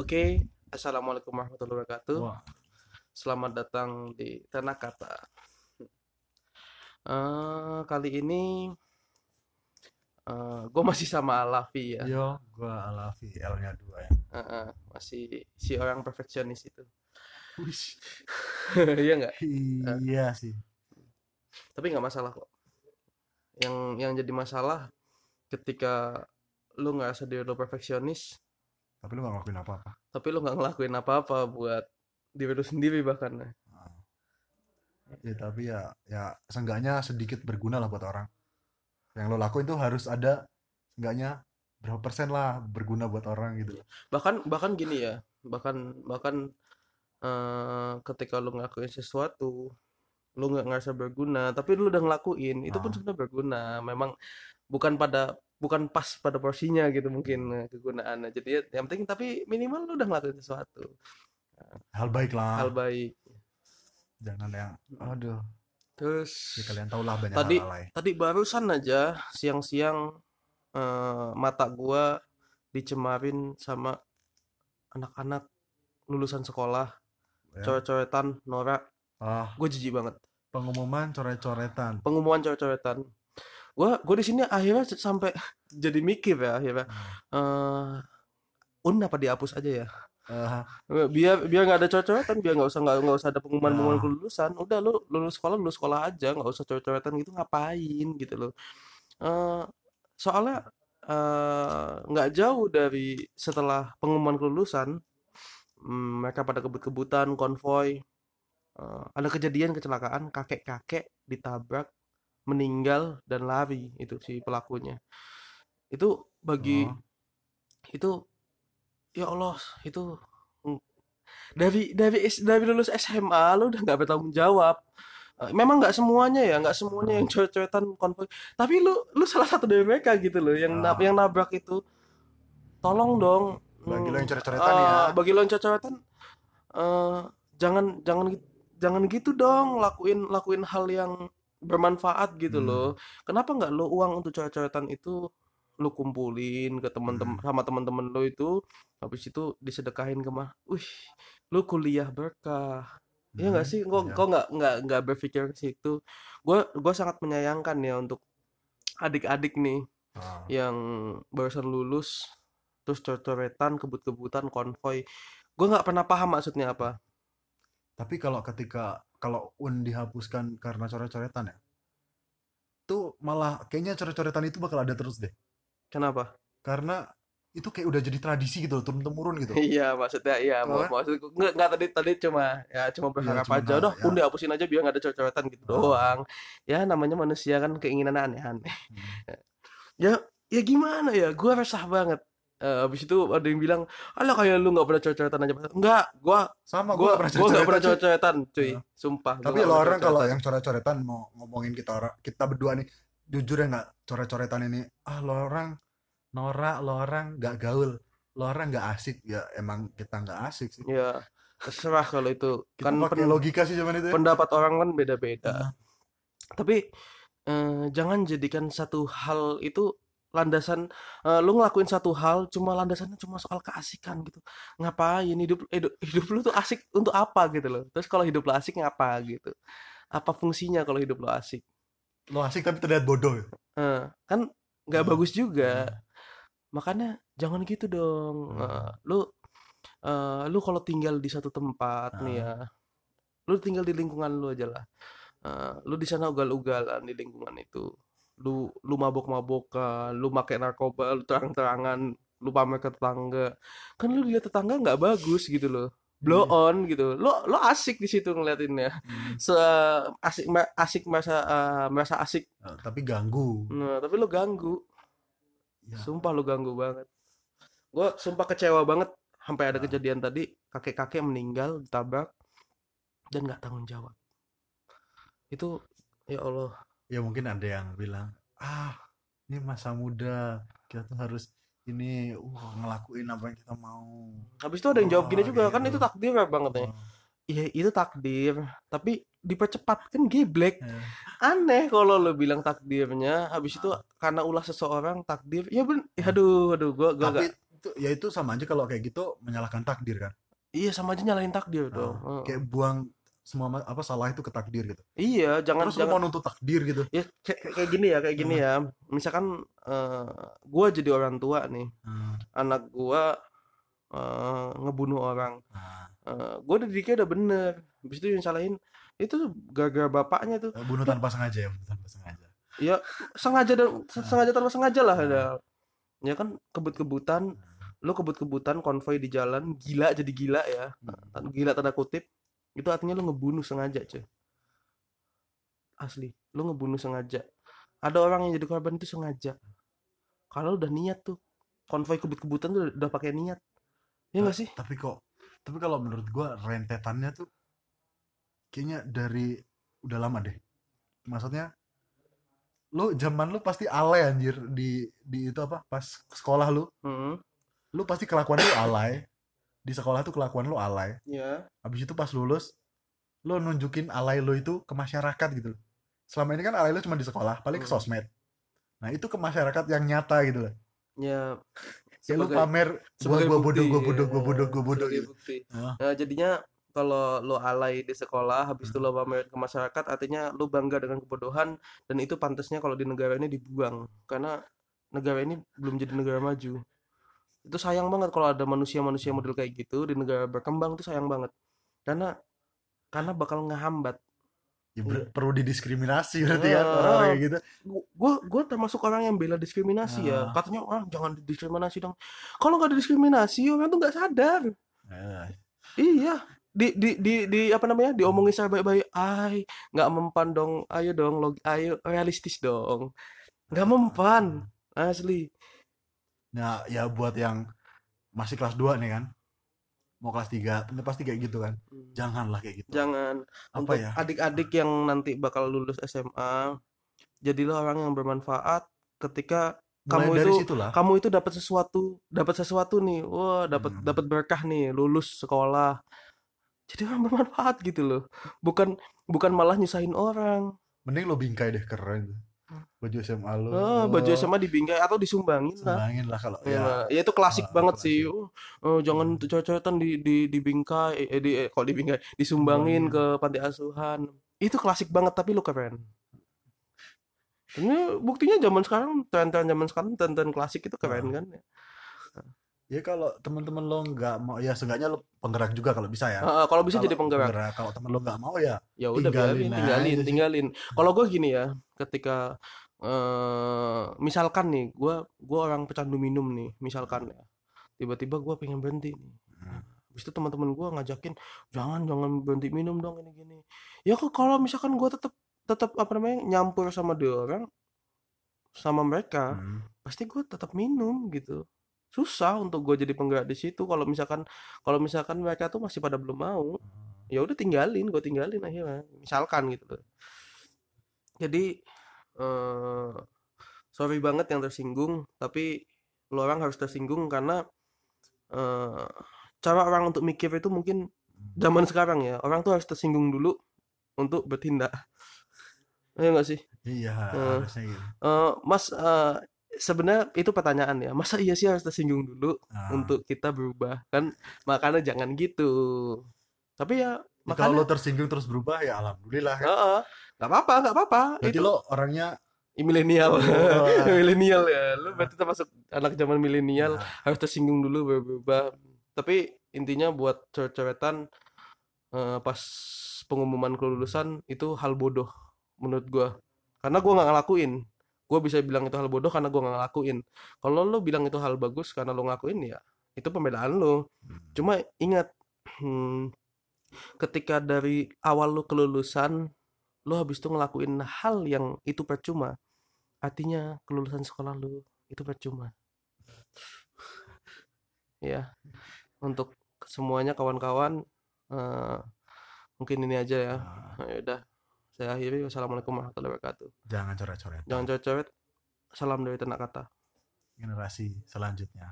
Oke, assalamualaikum warahmatullahi wabarakatuh. Wah, Selamat datang di Tanah Kata. Eh, kali ini gue masih sama Alafi ya. yo, gua Alafi L-nya dua ya. Eh, eh, masih si orang perfeksionis itu. Iya nggak? Iya sih. Tapi nggak masalah kok. Yang yang jadi masalah ketika lu ngerasa diri lu perfeksionis, Tapi lu gak ngelakuin apa-apa. tapi lu nggak ngelakuin apa-apa buat diri lu sendiri bahkan. Nah. Ya tapi ya, ya seenggaknya sedikit berguna lah buat orang. Yang lo lakuin tuh harus ada seenggaknya berapa persen lah berguna buat orang gitu. bahkan bahkan gini ya bahkan bahkan eh, ketika lu ngelakuin sesuatu lu nggak ngerasa berguna tapi lu udah ngelakuin itu pun Ah. sebenarnya berguna memang bukan pada bukan pas pada porsinya gitu mungkin eh, kegunaannya. Jadi ya, yang penting tapi minimal lu udah ngelakuin sesuatu. Hal baik lah. hal baik. Jangan yang aduh, terus ya kalian tau lah banyak Tadi- hal lain. tadi barusan aja siang-siang eh, mata gua dicemarin sama anak-anak lulusan sekolah. Ya. coret-coretan norak. Ah, gue jijik banget. Pengumuman coret-coretan. pengumuman coret-coretan gue gue di sini akhirnya sampai jadi mikir ya akhirnya. Eh un apa dihapus aja ya? Ah, biar biar nggak ada coret-coretan biar nggak usah nggak nggak usah ada pengumuman pengumuman Nah. kelulusan. Udah lu lulus sekolah lulus sekolah aja nggak usah coret-coretan gitu ngapain gitu loh. Eh, soalnya eh, nggak jauh dari setelah pengumuman kelulusan mm, mereka pada kebut-kebutan konvoy. Eh, ada kejadian kecelakaan kakek-kakek ditabrak meninggal dan lari itu si pelakunya itu bagi Oh. itu ya Allah itu mm, dari dari dari lulus SMA lu udah nggak bertanggung jawab Eh, memang nggak semuanya ya nggak semuanya yang coret-coretan konvoy tapi lu lu salah satu dari mereka gitu loh yang Ah. yang nabrak itu tolong dong Bagi lo mm, yang coret-coretan ya. eh, bagi lo yang coret-coretan eh, jangan jangan jangan gitu dong lakuin lakuin hal yang bermanfaat gitu Hmm. loh kenapa nggak lo uang untuk coret-coretan itu lo kumpulin ke teman-teman Hmm. sama teman-teman lo itu habis itu disedekahin ke mah wih lo kuliah berkah Iya nggak Hmm, sih kok iya. kok nggak nggak nggak berpikir ke situ gue gue sangat menyayangkan ya untuk adik-adik nih Ah. yang barusan lulus terus coret-coretan kebut-kebutan konvoy gue nggak pernah paham maksudnya apa Tapi kalau ketika kalau UN dihapuskan karena coret-coretan ya, tuh malah kayaknya coret-coretan itu bakal ada terus deh. kenapa Karena itu kayak udah jadi tradisi gitu loh, turun temurun gitu. iya maksudnya iya mak- maksudku nggak nggak tadi tadi cuma ya cuma berharap cuma aja udah ya. pun dihapusin aja biar nggak ada coret-coretan gitu Oh. doang ya namanya manusia kan keinginan aneh-aneh Hmm. ya ya gimana ya gue resah banget Eh, habis itu ada yang bilang alah kayak lu nggak pernah coret-coretan aja enggak gue Sama gue pernah gue nggak pernah coret-coretan. cuy. Nah. sumpah gua Tapi lo orang kalau yang coret-coretan mau ngomongin kita orang kita berdua nih, jujur ya nggak coret-coretan ini. Ah lo orang norak, lo orang nggak gaul, lo orang nggak asik. Ya emang kita nggak asik sih. ya terserah kalau itu Kita kan pakai logika sih cuman itu. ya. pendapat orang kan beda-beda Ah. tapi eh, jangan jadikan satu hal itu landasan eh, lu ngelakuin satu hal cuma landasannya cuma soal keasikan gitu. Ngapain hidup hidup, hidup lu tuh asik untuk apa gitu loh. Terus kalau hidup lu asik ngapa gitu? Apa fungsinya kalau hidup lu asik? Lo asik tapi terlihat bodoh. Eh, kan nggak Hmm. bagus juga. Makanya jangan gitu dong. Hmm. Eh, lu eh, lu kalau tinggal di satu tempat nih ya lu tinggal di lingkungan lu aja lah. Eh, lu di sana ugal-ugalan di lingkungan itu lu lu mabok-mabokan lu pakai narkoba lu terang-terangan lu pamer ke tetangga kan lu lihat tetangga nggak bagus gitu loh blow Iya. on gitu lo lo asik di situ ngeliatinnya Hmm. se asik asik merasa eh, merasa asik Nah, tapi ganggu. nah tapi lo ganggu Ya. Sumpah lu ganggu banget. Gue sumpah kecewa banget sampai ada Nah. kejadian tadi kakek-kakek meninggal ditabrak dan nggak tanggung jawab. Itu ya Allah. Ya mungkin ada yang bilang ah ini masa muda kita tuh harus ini wah ngelakuin apa yang kita mau Habis itu ada yang jawab gini juga kan gitu. itu takdir banget ya. Iya itu takdir, tapi dipercepat kan geblek. ya. Aneh kalau lo bilang takdirnya, habis itu karena ulah seseorang takdir. Ya ben, ya aduh, aduh, gua gua tapi gak. itu ya itu sama aja kalau kayak gitu menyalahkan takdir kan iya sama aja nyalahin takdir Nah, dong Heeh. kayak buang semua apa salah itu ke takdir gitu. Iya jangan terus jangan mau nuntut takdir gitu? Ya kayak, kayak gini ya kayak gini ya. Misalkan eh gua jadi orang tua nih. Hmm, anak gua eh, ngebunuh orang. Nah, Eh, gua udah didiknya udah bener. Habis itu yang salahin itu gara-gara bapaknya tuh. Bunuh tanpa sengaja ya bunuh tanpa sengaja. Ya sengaja dan sengaja tanpa sengaja lah Ah. ada ya kan kebut-kebutan. Lu kebut-kebutan konvoy di jalan. Gila jadi gila ya. Hmm. gila tanda kutip itu artinya lu ngebunuh sengaja cuy. Asli lu ngebunuh sengaja. Ada orang yang jadi korban itu sengaja. Kalau udah niat tuh. Konvoy kebut-kebutan tuh udah, udah pakai niat. Ya nggak sih? tapi kok tapi kalau menurut gua rentetannya tuh kayaknya dari udah lama deh. Maksudnya lu zaman lu pasti alay anjir di di itu apa pas sekolah lu. Hmm, lu pasti kelakuan lu alay di sekolah tuh kelakuan lu alay. Ya habis itu pas lulus lu nunjukin alay lu itu ke masyarakat gitu. Loh selama ini kan alay lu cuma di sekolah paling ke Hmm. sosmed. Nah itu ke masyarakat yang nyata gitu loh. Ya ya lu sebagai- pamer gua sebagai gua bodoh bukti, gua bodoh gua bodoh gua bodoh gitu. bukti. Ah. Nah, jadinya kalau lo alay di sekolah, habis itu lo pamer ke masyarakat, artinya lo bangga dengan kebodohan dan itu pantasnya kalau di negara ini dibuang. Karena negara ini belum jadi negara maju. Itu sayang banget kalau ada manusia-manusia model kayak gitu di negara berkembang itu sayang banget. Karena karena bakal ngehambat. Ya, ber- Iya. perlu didiskriminasi berarti kan Ah. orang-orang kayak gitu Gue gue termasuk orang yang bela diskriminasi ya. Ah. Katanya orang jangan diskriminasi dong. Kalau nggak diskriminasi orang tuh nggak sadar. Eh, Iya, di di di di apa namanya? Diomongin secara baik-baik. Ay, nggak mempan dong. Ayo dong, log, ayo realistis dong. Nggak mempan, asli. Nah, ya buat yang masih kelas 2 nih kan. Mau kelas 3, ini pasti kayak gitu kan. Janganlah kayak gitu. Jangan Apa untuk ya? adik-adik yang nanti bakal lulus SMA, jadilah orang yang bermanfaat ketika Mulai kamu dari itu situlah. kamu itu dapat sesuatu, dapat sesuatu nih. Wah, dapat Hmm. dapat berkah nih, lulus sekolah. Jadi orang bermanfaat gitu loh. Bukan bukan malah nyusahin orang. Mending lo bingkai deh keren. Baju SMA lo. Oh, baju SMA dibingkai atau disumbangin lah. Sumbangin lah kalau Ya, ya. ya itu klasik Ah, banget klasik. sih. Oh, oh, jangan coret-coretan di di dibingkai eh, di eh, kok dibingkai disumbangin Sumbangin. ke panti asuhan. Itu klasik banget tapi lu keren. Ini buktinya zaman sekarang tren-tren zaman sekarang tren-tren klasik itu keren Ah. kan. Ya kalau teman-teman lo nggak mau ya seenggaknya lo penggerak juga kalau bisa ya. Ah, kalau bisa jadi penggerak. Kalau teman lo nggak mau ya Ya udah tinggalin biarin, aja tinggalin, tinggalin. Kalau gue gini ya, ketika eh misalkan nih, gue gua orang pecandu minum nih, misalkan ya, tiba-tiba gue pengen berhenti nih. Hmm. Habis itu teman-teman gue ngajakin, jangan jangan berhenti minum dong ini gini. Ya kok kalau misalkan gue tetap tetap apa namanya nyampur sama dia orang, sama mereka, Hmm. pasti gue tetap minum gitu. Susah untuk gue jadi penggerak di situ. Kalau misalkan kalau misalkan mereka tuh masih pada belum mau, ya udah tinggalin gue tinggalin akhirnya misalkan gitu loh. Jadi eh sorry banget yang tersinggung tapi lo orang harus tersinggung karena eh cara orang untuk mikir itu mungkin zaman sekarang ya. Orang tuh harus tersinggung dulu untuk bertindak. Ya nggak sih? Iya, harusnya gitu. Eh, mas eh, sebenarnya itu pertanyaan ya masa iya sih harus tersinggung dulu Nah, untuk kita berubah? Kan makanya jangan gitu. Tapi ya ya kalau lo makanya tersinggung terus berubah ya alhamdulillah kan. Heeh. nggak apa-apa nggak apa-apa. Berarti itu lo orangnya milenial. Wah. milenial ya. Lu berarti termasuk anak zaman milenial. Ya, harus tersinggung dulu baru berubah. Tapi intinya buat coret-coretan eh, pas pengumuman kelulusan itu hal bodoh menurut gua. Karena gua nggak ngelakuin gua bisa bilang itu hal bodoh karena gua nggak ngelakuin. Kalau lo bilang itu hal bagus karena lo ngelakuin ya itu pembelaan lo hmm, Cuma ingat, hmm, ketika dari awal lu kelulusan, lu habis itu ngelakuin hal yang itu percuma, artinya kelulusan sekolah lu itu percuma. Ya, untuk semuanya kawan-kawan, eh, mungkin ini aja ya. nah, Ya udah, saya akhiri. Wassalamualaikum warahmatullahi wabarakatuh. jangan coret-coret Jangan coret-coret. Salam dari Tenak Kata. generasi selanjutnya